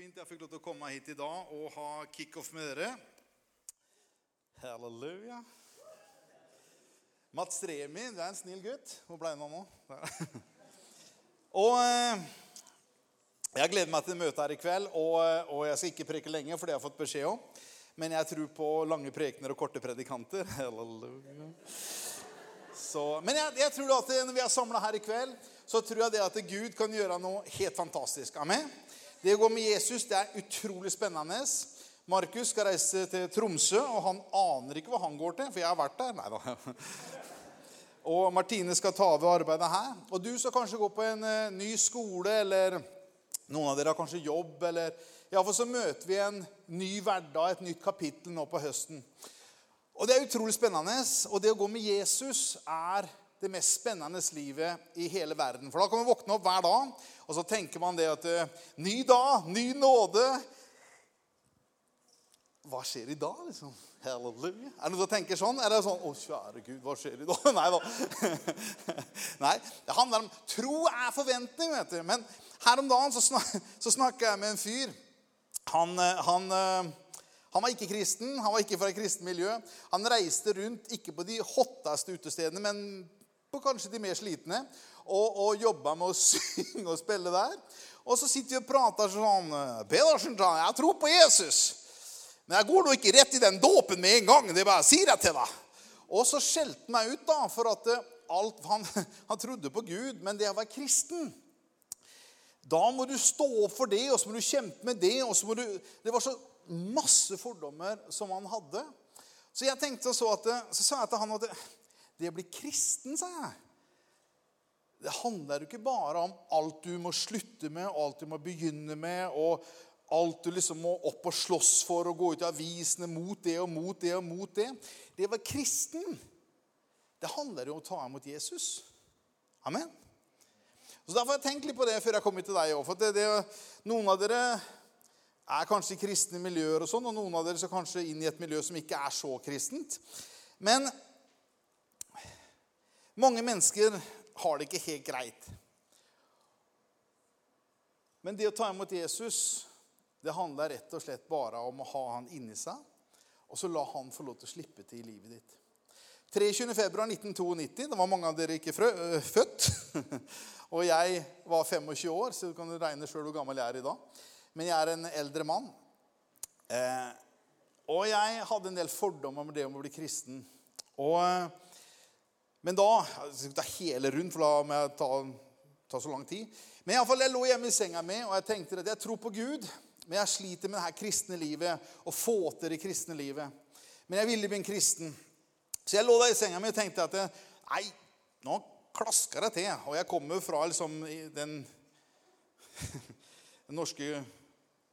fint jeg fikk lov til å komme hit i dag og ha kickoff med dere. Halleluja. Mats Remi, du er en snill gutt. Hvor ble han av nå? Og eh, jeg gleder meg til møtet her i kveld. Og, eh, og jeg skal ikke preke lenge, for det har jeg fått beskjed om. Men jeg tror på lange prekener og korte predikanter. Halleluja. Så, men jeg, jeg tror at når vi er samla her i kveld, så tror jeg det at Gud kan gjøre noe helt fantastisk. Amen. Det å gå med Jesus det er utrolig spennende. Markus skal reise til Tromsø, og han aner ikke hva han går til. For jeg har vært der. Nei da. Og Martine skal ta over arbeidet her. Og du skal kanskje gå på en uh, ny skole, eller noen av dere har kanskje jobb, eller Iallfall så møter vi en ny hverdag, et nytt kapittel nå på høsten. Og det er utrolig spennende. Og det å gå med Jesus er det mest spennende livet i hele verden. For da kan man våkne opp hver dag, og så tenker man det at uh, Ny dag, ny nåde. Hva skjer i dag, liksom? Halleluja. Er det noen som tenker sånn? Er det sånn Å, kjære Gud, hva skjer i dag? Nei da. Nei, Det handler om Tro er forventning, vet du. Men her om dagen så, snak, så snakka jeg med en fyr. Han, eh, han, eh, han, var ikke kristen, han var ikke fra et kristent miljø. Han reiste rundt ikke på de hotteste utestedene, men på kanskje de mer slitne. Og, og jobba med å synge og spille der. Og så sitter vi og prater sånn 'Pedersen, jeg tror på Jesus.' Men jeg går nå ikke rett i den dåpen med en gang. Det bare sier jeg til deg. Og så skjelte han meg ut, da, for at eh, alt, han, han, trodde på Gud, men det å være kristen Da må du stå opp for det, og så må du kjempe med det. og så må du, Det var så masse fordommer som han hadde. Så jeg tenkte så at, så sa jeg til han at det, å bli kristen, sa jeg Det handler jo ikke bare om alt du må slutte med, alt du må begynne med. og alt du liksom må opp og slåss for og gå ut i avisene mot det og mot det og mot det. Det å være kristen, det handler jo om å ta imot Jesus. Amen. Så Derfor har jeg tenkt litt på det før jeg kom hit til deg òg. For noen av dere er kanskje i kristne miljøer, og sånn, og noen av dere skal kanskje inn i et miljø som ikke er så kristent. Men mange mennesker har det ikke helt greit. Men det å ta imot Jesus det handler rett og slett bare om å ha han inni seg, og så la han få lov til å slippe til i livet ditt. 23.2.1992. Det var mange av dere ikke øh, født. og jeg var 25 år, så du kan regne sjøl hvor gammel jeg er i dag. Men jeg er en eldre mann. Eh, og jeg hadde en del fordommer med det om å bli kristen. Og, men da skal ta hele rundt, for da må jeg ta, ta så lang tid. Men i alle fall, jeg lå hjemme i senga mi, og jeg tenkte at jeg tror på Gud. Men jeg sliter med det her kristne livet og få til det kristne livet. Men jeg ville bli en kristen. Så jeg lå der i senga mi og tenkte at nei, nå klasker det til. Og jeg kommer fra liksom, den, den norske,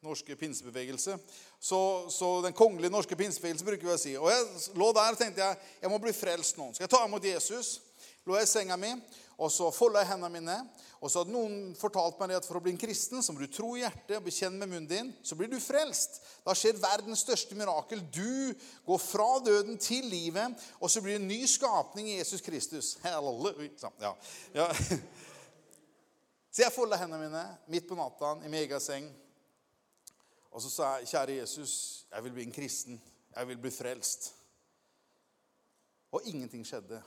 norske pinsebevegelse. Så, så, den kongelige norske pinsebevegelse bruker vi å si. Og jeg lå der og tenkte jeg, jeg må bli frelst nå. Skal jeg ta imot Jesus? Lå jeg i senga mi, og så folda jeg hendene mine. Og så hadde noen fortalt meg at for å bli en kristen så må du tro i hjertet og bekjenne med munnen din. Så blir du frelst. Da skjer verdens største mirakel. Du går fra døden til livet, og så blir det en ny skapning i Jesus Kristus. Halleluja. Ja. Ja. Så jeg folda hendene mine midt på natta i min egen seng. Og så sa jeg, kjære Jesus, jeg vil bli en kristen. Jeg vil bli frelst. Og ingenting skjedde.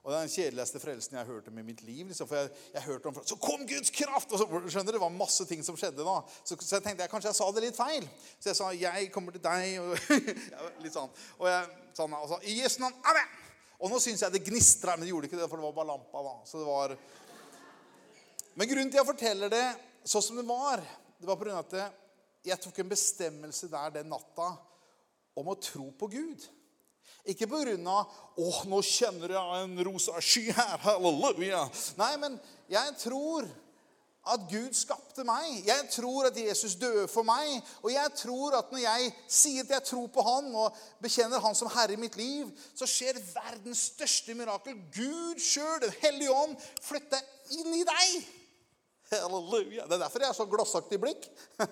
Og det er den kjedeligste frelsen jeg har hørt om i mitt liv. Liksom, for jeg, jeg hørte om, Så kom Guds kraft! Og så, skjønner du, Det var masse ting som skjedde da. Så, så jeg tenkte jeg, kanskje jeg sa det litt feil. Så jeg sa 'Jeg kommer til deg'. Og, litt sånn. Og jeg sånn, altså, så, I Jesu navn. Amen! Og nå syns jeg det gnistra, men det gjorde ikke det, for det var bare lampa. da. Så det var... Men grunnen til at jeg forteller det sånn som det var, det var pga. at jeg tok en bestemmelse der den natta om å tro på Gud. Ikke på grunn av 'Å, nå kjenner jeg en rosa sky her.' Halleluja. Nei, men jeg tror at Gud skapte meg. Jeg tror at Jesus døde for meg. Og jeg tror at når jeg sier at jeg tror på Han og bekjenner Han som Herre i mitt liv, så skjer verdens største mirakel. Gud sjøl, Den hellige ånd, flytter inn i deg. Halleluja. Det er derfor jeg har så glassaktig blikk.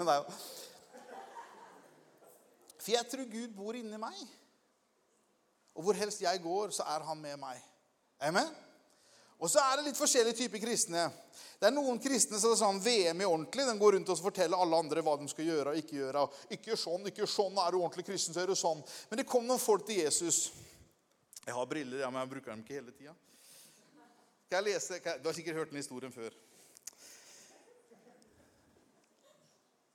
For jeg tror Gud bor inni meg. Og hvor helst jeg går, så er han med meg. Amen? Og så er det litt forskjellige typer kristne. Det er noen kristne som er sånn VM i ordentlig. De går rundt og forteller alle andre hva de skal gjøre og ikke gjøre. Ikke gjør sånn, ikke gjør sånn. Er du ordentlig kristen, så gjør du sånn. Men det kom noen folk til Jesus. Jeg har briller, ja, men jeg bruker dem ikke hele tida. Skal jeg lese? Du har sikkert hørt den historien før.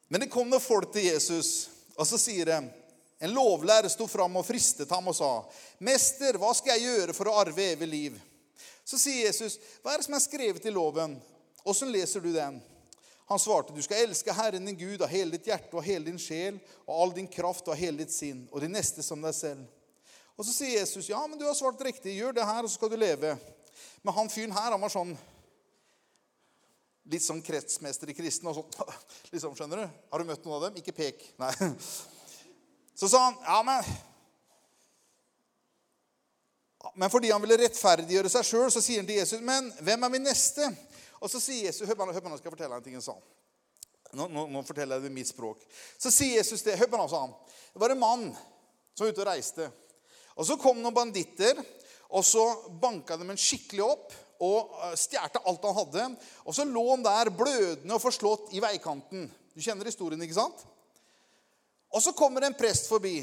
Men det kom noen folk til Jesus, og så sier de En lovlærer sto fram og fristet ham og sa, 'Mester, hva skal jeg gjøre for å arve evig liv?' Så sier Jesus, 'Hva er det som er skrevet i loven?' Åssen leser du den? Han svarte, 'Du skal elske Herren din Gud av hele ditt hjerte og hele din sjel og all din kraft og hele ditt sinn, og de neste som deg selv.' Og så sier Jesus, 'Ja, men du har svart riktig. Gjør det her, og så skal du leve.' Men han fyren her, han var sånn Litt sånn kretsmester i kristen. og sånn, liksom, skjønner du? Har du møtt noen av dem? Ikke pek. Nei. Så sa han, 'Ja, men men fordi han ville rettferdiggjøre seg sjøl, så sier han til Jesus, 'Men hvem er min neste?' Og så sier Jesus Hør på, nå skal jeg fortelle deg en ting han sa. Nå, nå, nå, forteller jeg det i mitt språk. Så sier Jesus det. Hør på nå, sa han. Det var en mann som var ute og reiste. Og Så kom noen banditter, og så banka de en skikkelig opp og eh, stjal alt han hadde. Og så lå han der blødende og forslått i veikanten. Du kjenner historien, ikke sant? Og så kommer en prest forbi,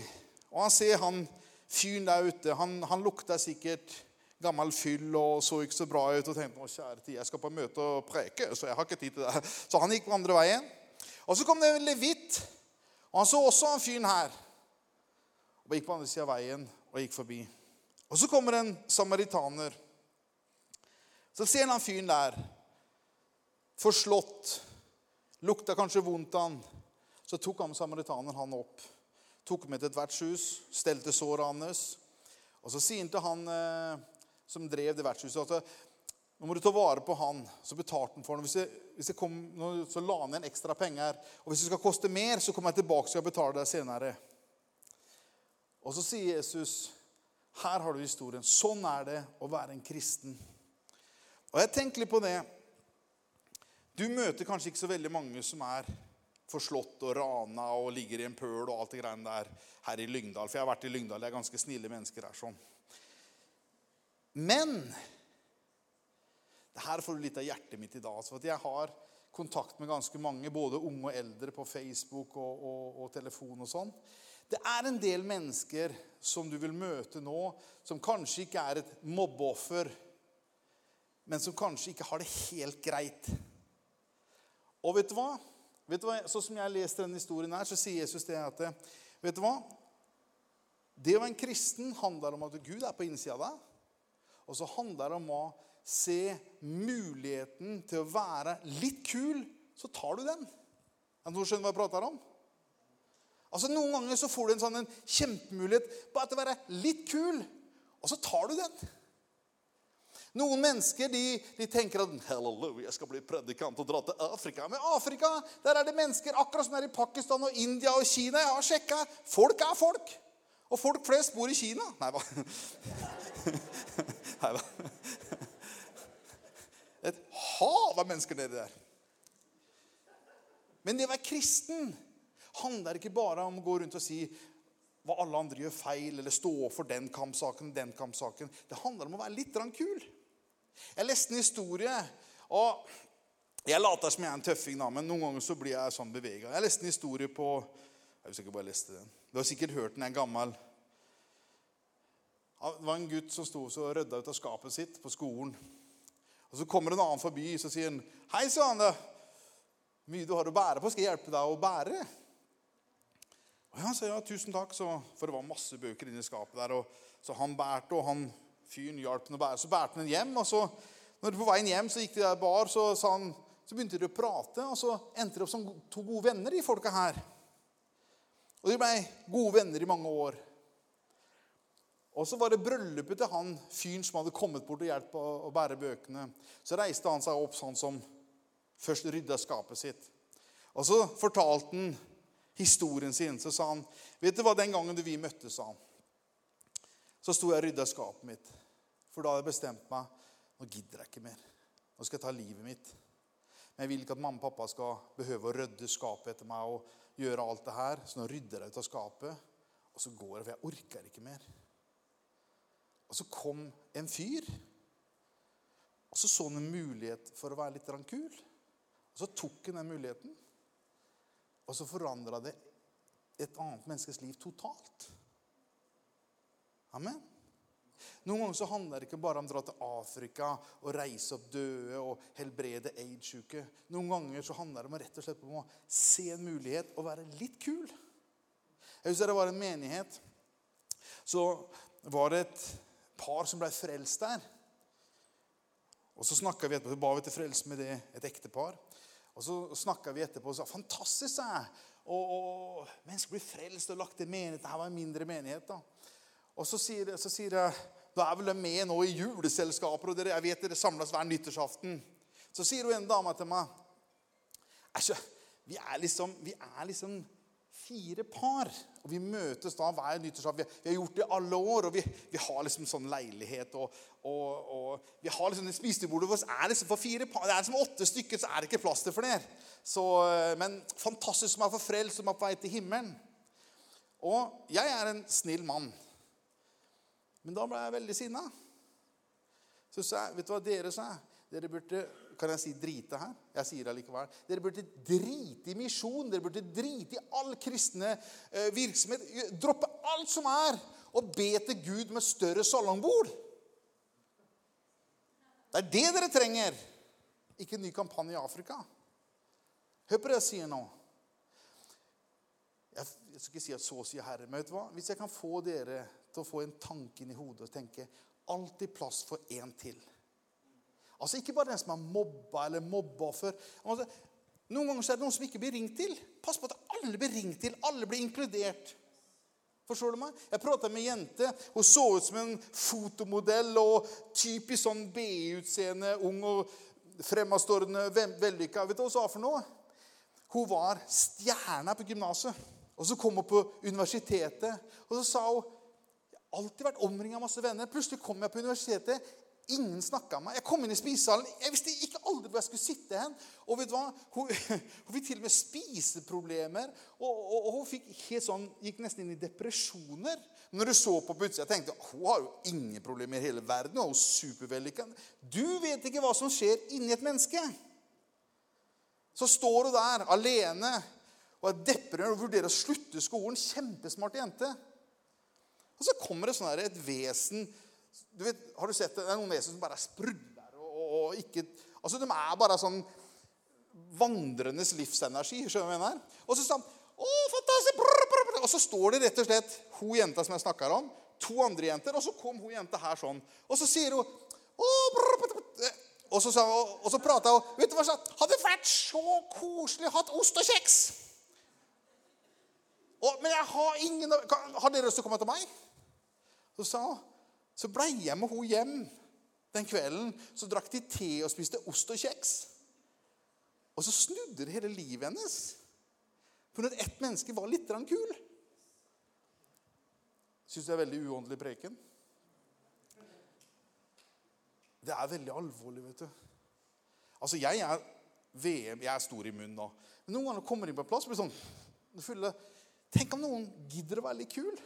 og han ser han fyren der ute. Han, han lukta sikkert gammel fyll og så ikke så bra ut. Og tenkte å kjære tid, jeg skal på møte og preke, så jeg har ikke tid til det. Så han gikk på andre veien. Og så kom det en levitt, og han så også han fyren her. Og gikk på andre sida av veien og gikk forbi. Og så kommer en samaritaner. Så ser han fyren der, forslått, lukta kanskje vondt av han. Så tok han samaritaneren han opp, tok med til et vertshus, stelte såret hans. Og så sier han til han eh, som drev det vertshuset. At nå må du ta vare på han. Så betalte han for ham. Hvis jeg, hvis jeg kom, så la han igjen ekstra penger. Og hvis det skal koste mer, så kommer jeg tilbake og skal betale deg senere. Og så sier Jesus, her har du historien. Sånn er det å være en kristen. Og jeg tenker litt på det. Du møter kanskje ikke så veldig mange som er forslått og rana og ligger i en pøl og alt det greiene der her i Lyngdal. For jeg har vært i Lyngdal. Det er ganske snille mennesker her. sånn. Men det her får du litt av hjertet mitt i dag. For jeg har kontakt med ganske mange, både unge og eldre, på Facebook og, og, og telefon og sånn. Det er en del mennesker som du vil møte nå, som kanskje ikke er et mobbeoffer, men som kanskje ikke har det helt greit. Og vet du hva? Vet du hva? Sånn som jeg leser denne historien her, så sier Jesus det at Vet du hva? Det å være en kristen handler om at Gud er på innsida av deg. Og så handler det om å se muligheten til å være litt kul, så tar du den. Er det noen skjønner hva jeg prater om? Altså Noen ganger så får du en sånn en kjempemulighet bare til å være litt kul, og så tar du den. Noen mennesker de, de tenker at halleluja, jeg skal bli predikant og dra til Afrika. Men Afrika der er det mennesker akkurat som er i Pakistan og India og Kina. Jeg har sjekka. Folk er folk. Og folk flest bor i Kina. Nei, hva? Et hav av mennesker nedi der. Men det å være kristen handler ikke bare om å gå rundt og si hva alle andre gjør feil, eller stå for den kampsaken, den kampsaken. Det handler om å være litt kul. Jeg leste en historie, og jeg later som jeg er en tøffing, da, men noen ganger så blir jeg sånn bevega. Jeg leste en historie på Jeg husker ikke bare leste den. Du har sikkert hørt den, jeg er gammel det var en gutt som sto og rydda ut av skapet sitt på skolen. Og Så kommer en annen forbi så sier han, 'Hei, Svane. Mye du har å bære på. Skal jeg hjelpe deg å bære?' Og Han sa ja, tusen takk, så, for det var masse bøker inni skapet der. Og, så han bærte, og han fyren hjalp ham å bære. Så bærte han hjem. og så, når de på veien hjem så gikk de der bar, så, han, så begynte de å prate. Og så endte de opp som to gode venner, de folka her. Og de ble gode venner i mange år. Og så var det bryllupet til han fyren som hadde kommet bort og hjulpet å, bære bøkene. Så reiste han seg opp sånn som først rydda skapet sitt. Og så fortalte han historien sin. Så sa han, 'Vet du hva, den gangen vi møttes, sa han, så sto jeg og rydda skapet mitt. For da hadde jeg bestemt meg nå gidder jeg ikke mer. Nå skal jeg ta livet mitt. Men jeg vil ikke at mamma og pappa skal behøve å rydde skapet etter meg og gjøre alt det her. Så nå rydder jeg ut av skapet, og så går jeg, for jeg orker ikke mer. Og så kom en fyr. Og så så han en mulighet for å være litt kul. Og så tok han den muligheten. Og så forandra det et annet menneskes liv totalt. Amen. Noen ganger så handler det ikke bare om å dra til Afrika og reise opp døde og helbrede aids-syke. Noen ganger så handler det om rett og slett om å se en mulighet og være litt kul. Jeg husker det var en menighet. Så var det et par som ble frelst der. Og så snakka vi etterpå, så ba vi til frelse med det, et ektepar. Og så snakka vi etterpå og sa fantastisk, sa jeg. Og, og mennesker blir frelst og lagt til menighet. Dette var en mindre menighet. da. Og så sier, så sier jeg Da er vel de med nå i juleselskaper, og dere, jeg vet dere samles hver nyttårsaften. Så sier hun en dame til meg Æsj, vi liksom, vi er liksom fire par. Og Vi møtes da hver nyttårsaften. Vi, vi, har gjort det i alle år. og Vi, vi har liksom sånn leilighet. Og, og, og vi har liksom Spisebordet vårt er liksom for fire par. Det er liksom åtte stykker, så er det ikke plass til flere. Så, men fantastisk som er for frelst, som er på vei til himmelen. Og jeg er en snill mann. Men da ble jeg veldig sinna. Så sa jeg, vet du hva dere sa? Dere burde kan jeg si drite her? Jeg sier det likevel. Dere burde drite i misjon. Dere burde drite i all kristne eh, virksomhet. Droppe alt som er, og be til Gud med større salongbord. Det er det dere trenger. Ikke en ny kampanje i Afrika. Hør på det jeg sier nå. Jeg, skal ikke si at så sier Herre, men vet du hva? Hvis jeg kan få dere til å få en tanke inn i hodet og tenke alltid plass for én til. Altså Ikke bare den som er mobba eller mobbeoffer. Altså, noen ganger er det noen som ikke blir ringt til. Pass på at alle blir ringt til. Alle blir inkludert. Forstår du meg? Jeg prata med ei jente. Hun så ut som en fotomodell og typisk sånn BI-utseende, ung og fremadstormende, vellykka. Vet du hva hun sa for noe? Hun var stjerna på gymnaset. Og så kom hun på universitetet, og så sa hun alltid vært omringa av masse venner. Plutselig kom jeg på universitetet. Ingen snakka med meg. Jeg kom inn i spisesalen. Jeg visste ikke aldri hvor jeg skulle sitte hen. Og vet du hva? Hun, hun fikk til og med spiseproblemer. Og, og, og, hun fikk helt sånn, gikk nesten inn i depresjoner. Når du så på på utsida, tenkte hun har jo ingen problemer i hele verden. Hun er supervellykka. Du vet ikke hva som skjer inni et menneske. Så står hun der alene og er deprimert og vurderer å slutte skolen. Kjempesmart jente. Og så kommer det sånn her, et vesen du vet, Har du sett det? Det er noen vesen som bare er sprudler og, og, og, ikke Altså, De er bare sånn vandrendes livsenergi. skjønner du hva jeg mener? Og så sa å, fantastisk, brr, brr, brr. Og så står det rett og slett hun jenta som jeg snakker om, to andre jenter, og så kom hun jenta her sånn. Og så sier hun å, brr, brr, brr. Og så, og så prata hun vet du hva, så, Hadde vært så koselig hatt ost og kjeks. Og, men jeg har ingen Har dere lyst til å komme til meg? Så sa så blei jeg med henne hjem den kvelden. Så drakk de te og spiste ost og kjeks. Og så snudde det hele livet hennes. For når ett menneske var litt kul. Syns det er veldig uåndelig preken? Det er veldig alvorlig, vet du. Altså, jeg er VM, jeg er stor i munnen nå. Men noen ganger kommer inn på en plass og blir sånn Tenk om noen gidder å være litt kul.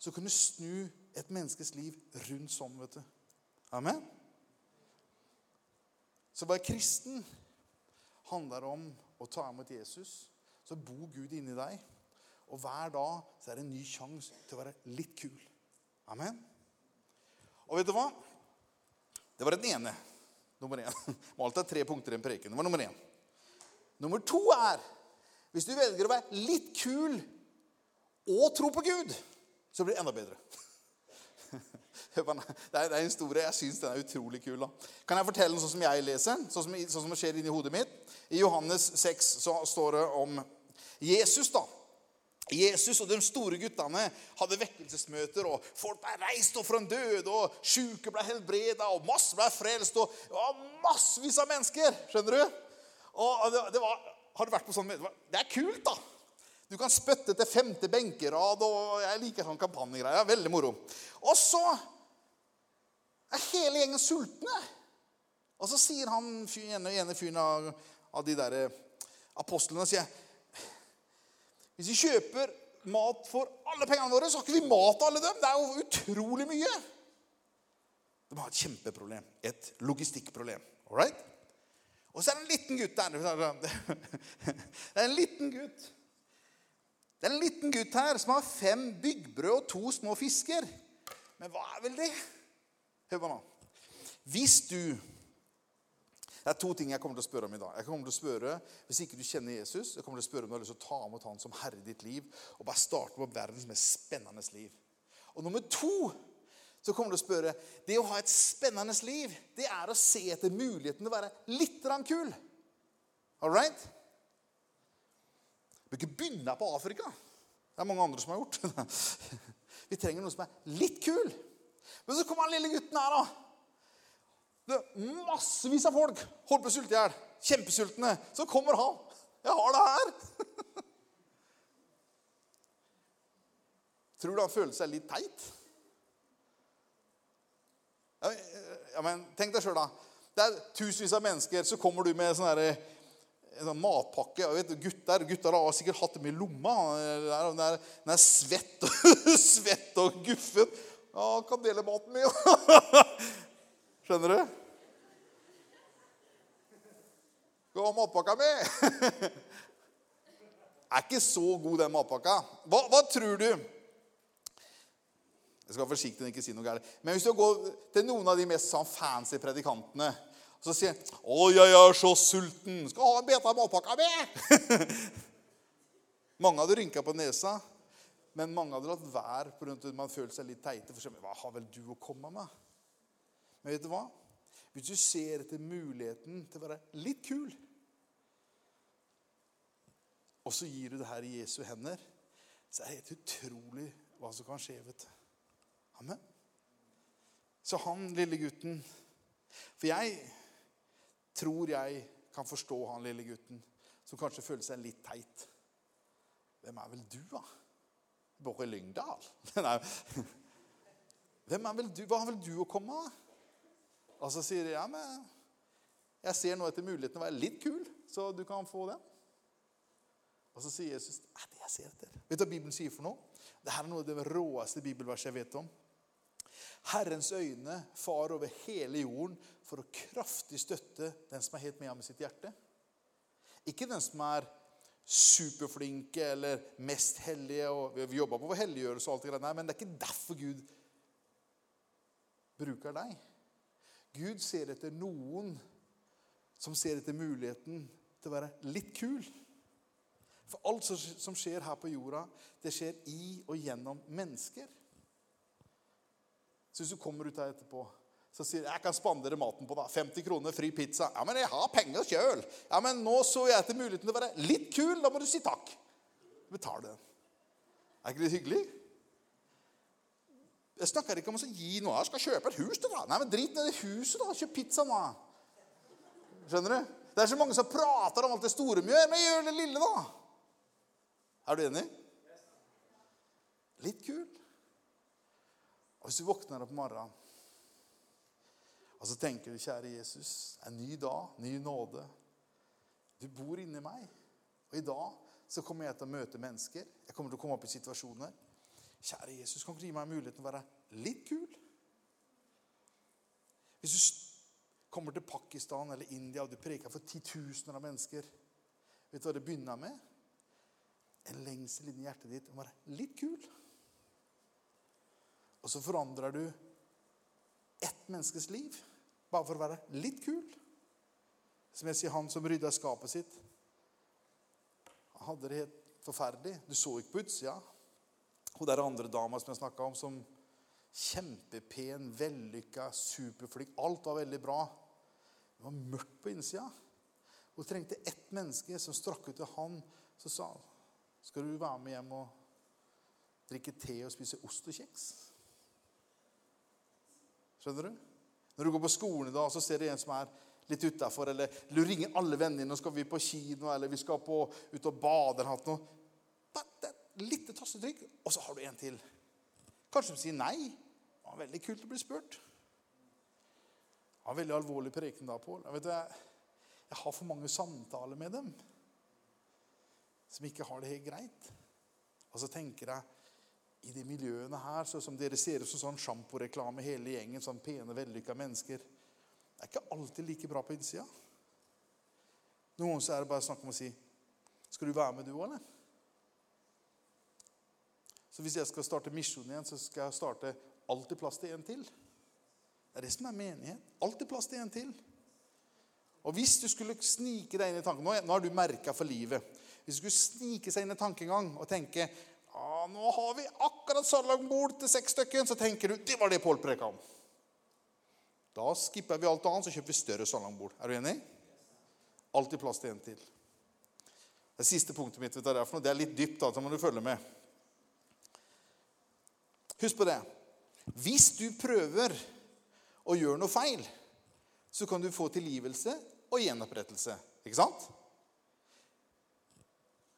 Så kunne du snu et menneskes liv rundt sånn, vet du. Amen? Så å være kristen handler om å ta imot Jesus. Så bor Gud inni deg. Og hver dag så er det en ny sjanse til å være litt kul. Amen? Og vet du hva? Det var den ene. Nummer én. Må alltid ha tre punkter i en preken. Det var nummer én. Nummer to er hvis du velger å være litt kul og tro på Gud, så blir det enda bedre. Det er en historie. Jeg syns den er utrolig kul. da. Kan jeg fortelle den sånn som jeg leser? Sånn som, sånn som det skjer inni hodet mitt? I Johannes 6 så står det om Jesus. da. Jesus og de store guttene hadde vekkelsesmøter, og folk ble reist opp fra en død, og sjuke ble helbreda, og masse ble frelst, og det var massevis av mennesker. Skjønner du? Og det, det var, Har du vært på sånn? Det er kult, da. Du kan spytte til femte benkerad, og jeg liker sånn kampanjegreier. Veldig moro. Og så er hele gjengen sultne. Og så sier han ene, ene fyren av, av, de der eh, apostlene sier, Hvis vi kjøper mat for alle pengene våre, så har ikke vi mat til alle dem. Det er jo utrolig mye. De har et kjempeproblem. Et logistikkproblem. All right? Og så er det en liten gutt der. Det er en liten gutt. Det er en liten gutt her som har fem byggbrød og to små fisker. Men hva er vel det? Hør på nå. Hvis du Det er to ting jeg kommer til å spørre om i dag. Jeg kommer til å spørre, Hvis ikke du kjenner Jesus, jeg kommer til å spørre om du har lyst til å ta imot han som herre i ditt liv og bare starte på verdens mest spennende liv. Og nummer to så kommer du å spørre Det å ha et spennende liv, det er å se etter muligheten til å være litt kul. All right? Du bør ikke begynne på Afrika. Det er mange andre som har gjort. Vi trenger noe som er litt kul. Men så kommer den lille gutten her, da. Det er massevis av folk holder på å sulte i hjel. Kjempesultne. Så kommer han. Jeg har det her. Tror du han føler seg litt teit? Ja, men Tenk deg sjøl, da. Det er tusenvis av mennesker. Så kommer du med sånn herre en sånn matpakke. og vet gutter, gutter har sikkert hatt dem i lomma. Den er, den er svett, svett og guffet. Ja, kan dele maten min. Skjønner du? Skal ha matpakka mi? er ikke så god, den matpakka. Hva, hva tror du? Jeg skal være forsiktig med ikke si noe gærent. Men hvis du går til noen av de mest sånn fancy predikantene og så sier han 'Å, jeg er så sulten. Skal ha en bit av matpakka mi.' mange hadde rynka på nesa, men mange hadde latt være at man følte seg litt teite. For hva har vel du å komme med? Men vet du hva? Hvis du ser etter muligheten til å være litt kul, og så gir du det her i Jesu hender, så er det helt utrolig hva som kan skje. vet du. Amen. Så han lille gutten For jeg tror jeg kan forstå han lille gutten som kanskje føler seg litt teit. Hvem er vel du, da? Båre Lyngdal? Nei. Hvem er vel du? Hva har vel du å komme med? Og så sier de ja, men jeg ser nå etter muligheten å være litt kul, så du kan få den. Og så sier Jesus det er det jeg ser etter. Vet du hva Bibelen sier for noe? Dette er noe av det råeste bibelverset jeg vet om. Herrens øyne far over hele jorden for å kraftig støtte den som er helt med ham i sitt hjerte. Ikke den som er superflinke eller mest hellige. og Vi jobber på vår helliggjørelse, og alt det der, men det er ikke derfor Gud bruker deg. Gud ser etter noen som ser etter muligheten til å være litt kul. For alt som skjer her på jorda, det skjer i og gjennom mennesker. Så hvis du kommer ut her etterpå så sier jeg kan spandere maten på deg. 50 kroner, fri pizza. Ja, men jeg har penger sjøl. Ja, men nå så jeg etter muligheten til å være litt kul. Da må du si takk. Betal den. Er ikke det hyggelig? Jeg snakker ikke om å gi noe. Jeg skal kjøpe et hus til deg. Nei, men Drit ned i huset, da. Kjøp pizza nå. Skjønner du? Det er så mange som prater om alt det store vi gjør, men gjør det lille, da. Er du enig? Litt kul. Og hvis du våkner opp morgenen og så tenker du, kjære Jesus, en ny dag, ny nåde. Du bor inni meg. Og i dag så kommer jeg til å møte mennesker. Jeg kommer til å komme opp i situasjoner. Kjære Jesus, kan du gi meg muligheten til å være litt kul? Hvis du kommer til Pakistan eller India og du preker for titusener av mennesker, vet du hva det begynner med? En lengsel inni hjertet ditt om å være litt kul. Og så forandrer du ett menneskes liv bare for å være litt kul. Som jeg sier, han som rydda skapet sitt. Han hadde det helt forferdelig. Du så ikke på utsida. Hun der andre dama som jeg snakka om, som kjempepen, vellykka, superflink. Alt var veldig bra. Det var mørkt på innsida. Hun trengte ett menneske som strakk ut til han, så sa skal du være med hjem og drikke te og spise ost og kjeks. Skjønner du? Når du går på skolen i dag, så ser du en som er litt utafor, eller du ringer alle vennene dine, og skal vi på kino, eller vi skal på, ut og bade eller noe. Det er litt tassetrykk, og så har du en til. Kanskje de sier nei. Det var veldig kult å bli spurt. Det var veldig alvorlig preken da, Pål. Jeg, jeg, jeg har for mange samtaler med dem som ikke har det helt greit. Og så tenker jeg i de miljøene her, så som dere ser ut som sånn sjamporeklame, hele gjengen, sånn pene, vellykka mennesker Det er ikke alltid like bra på innsida. Noen ganger er det bare snakk om å si Skal du være med, du òg, eller? Så hvis jeg skal starte misjon igjen, så skal jeg starte alltid plass til en til. Det er det som er menighet. Alltid plass til en til. Og hvis du skulle snike deg inn i tanken Nå, har du merka for livet. Hvis du skulle snike seg inn i tankegang og tenke ah, nå har vi akkurat salongbord til seks stykker, så tenker du det var det Pål preka om. Da skipper vi alt annet, så kjøper vi større salongbord. Er du enig? Alltid plass til en til. Det siste punktet mitt vet du, det er, det er litt dypt, da, så må du følge med. Husk på det. Hvis du prøver å gjøre noe feil, så kan du få tilgivelse og gjenopprettelse. Ikke sant?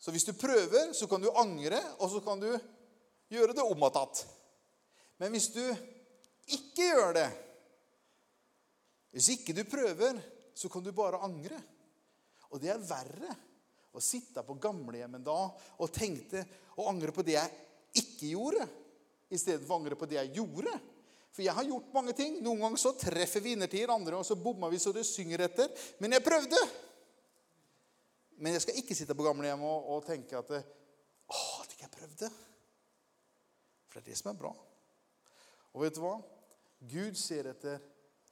Så hvis du prøver, så kan du angre, og så kan du gjøre det om. Men hvis du ikke gjør det Hvis ikke du prøver, så kan du bare angre. Og det er verre å sitte på gamlehjemmet da og tenkte og angre på det jeg ikke gjorde, istedenfor å angre på det jeg gjorde. For jeg har gjort mange ting. Noen ganger så treffer vi innertier, andre ganger så bomma vi så det synger etter. Men jeg prøvde. Men jeg skal ikke sitte på gamlehjemmet og, og tenke at Å, at ikke jeg prøvde. For det er det som er bra. Og vet du hva? Gud ser etter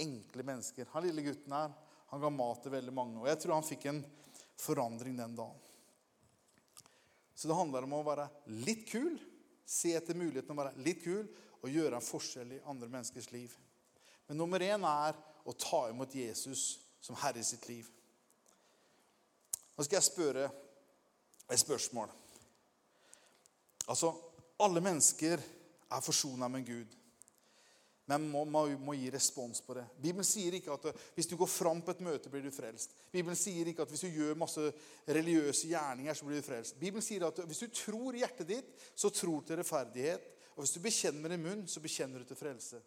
enkle mennesker. Han lille gutten her, han ga mat til veldig mange. Og jeg tror han fikk en forandring den dagen. Så det handler om å være litt kul, se etter muligheten å være litt kul og gjøre en forskjell i andre menneskers liv. Men nummer én er å ta imot Jesus som herre i sitt liv. Nå skal jeg spørre et spørsmål. Altså, alle mennesker er forsona med Gud. Men må, må, må, gi respons på det. Bibelen sier ikke at hvis du går fram på et møte, blir du frelst. Bibelen sier ikke at hvis du gjør masse religiøse gjerninger, så blir du frelst. Bibelen sier at hvis du tror i hjertet ditt, så tror du til rettferdighet. Og hvis du bekjenner med din munn, så bekjenner du til frelse.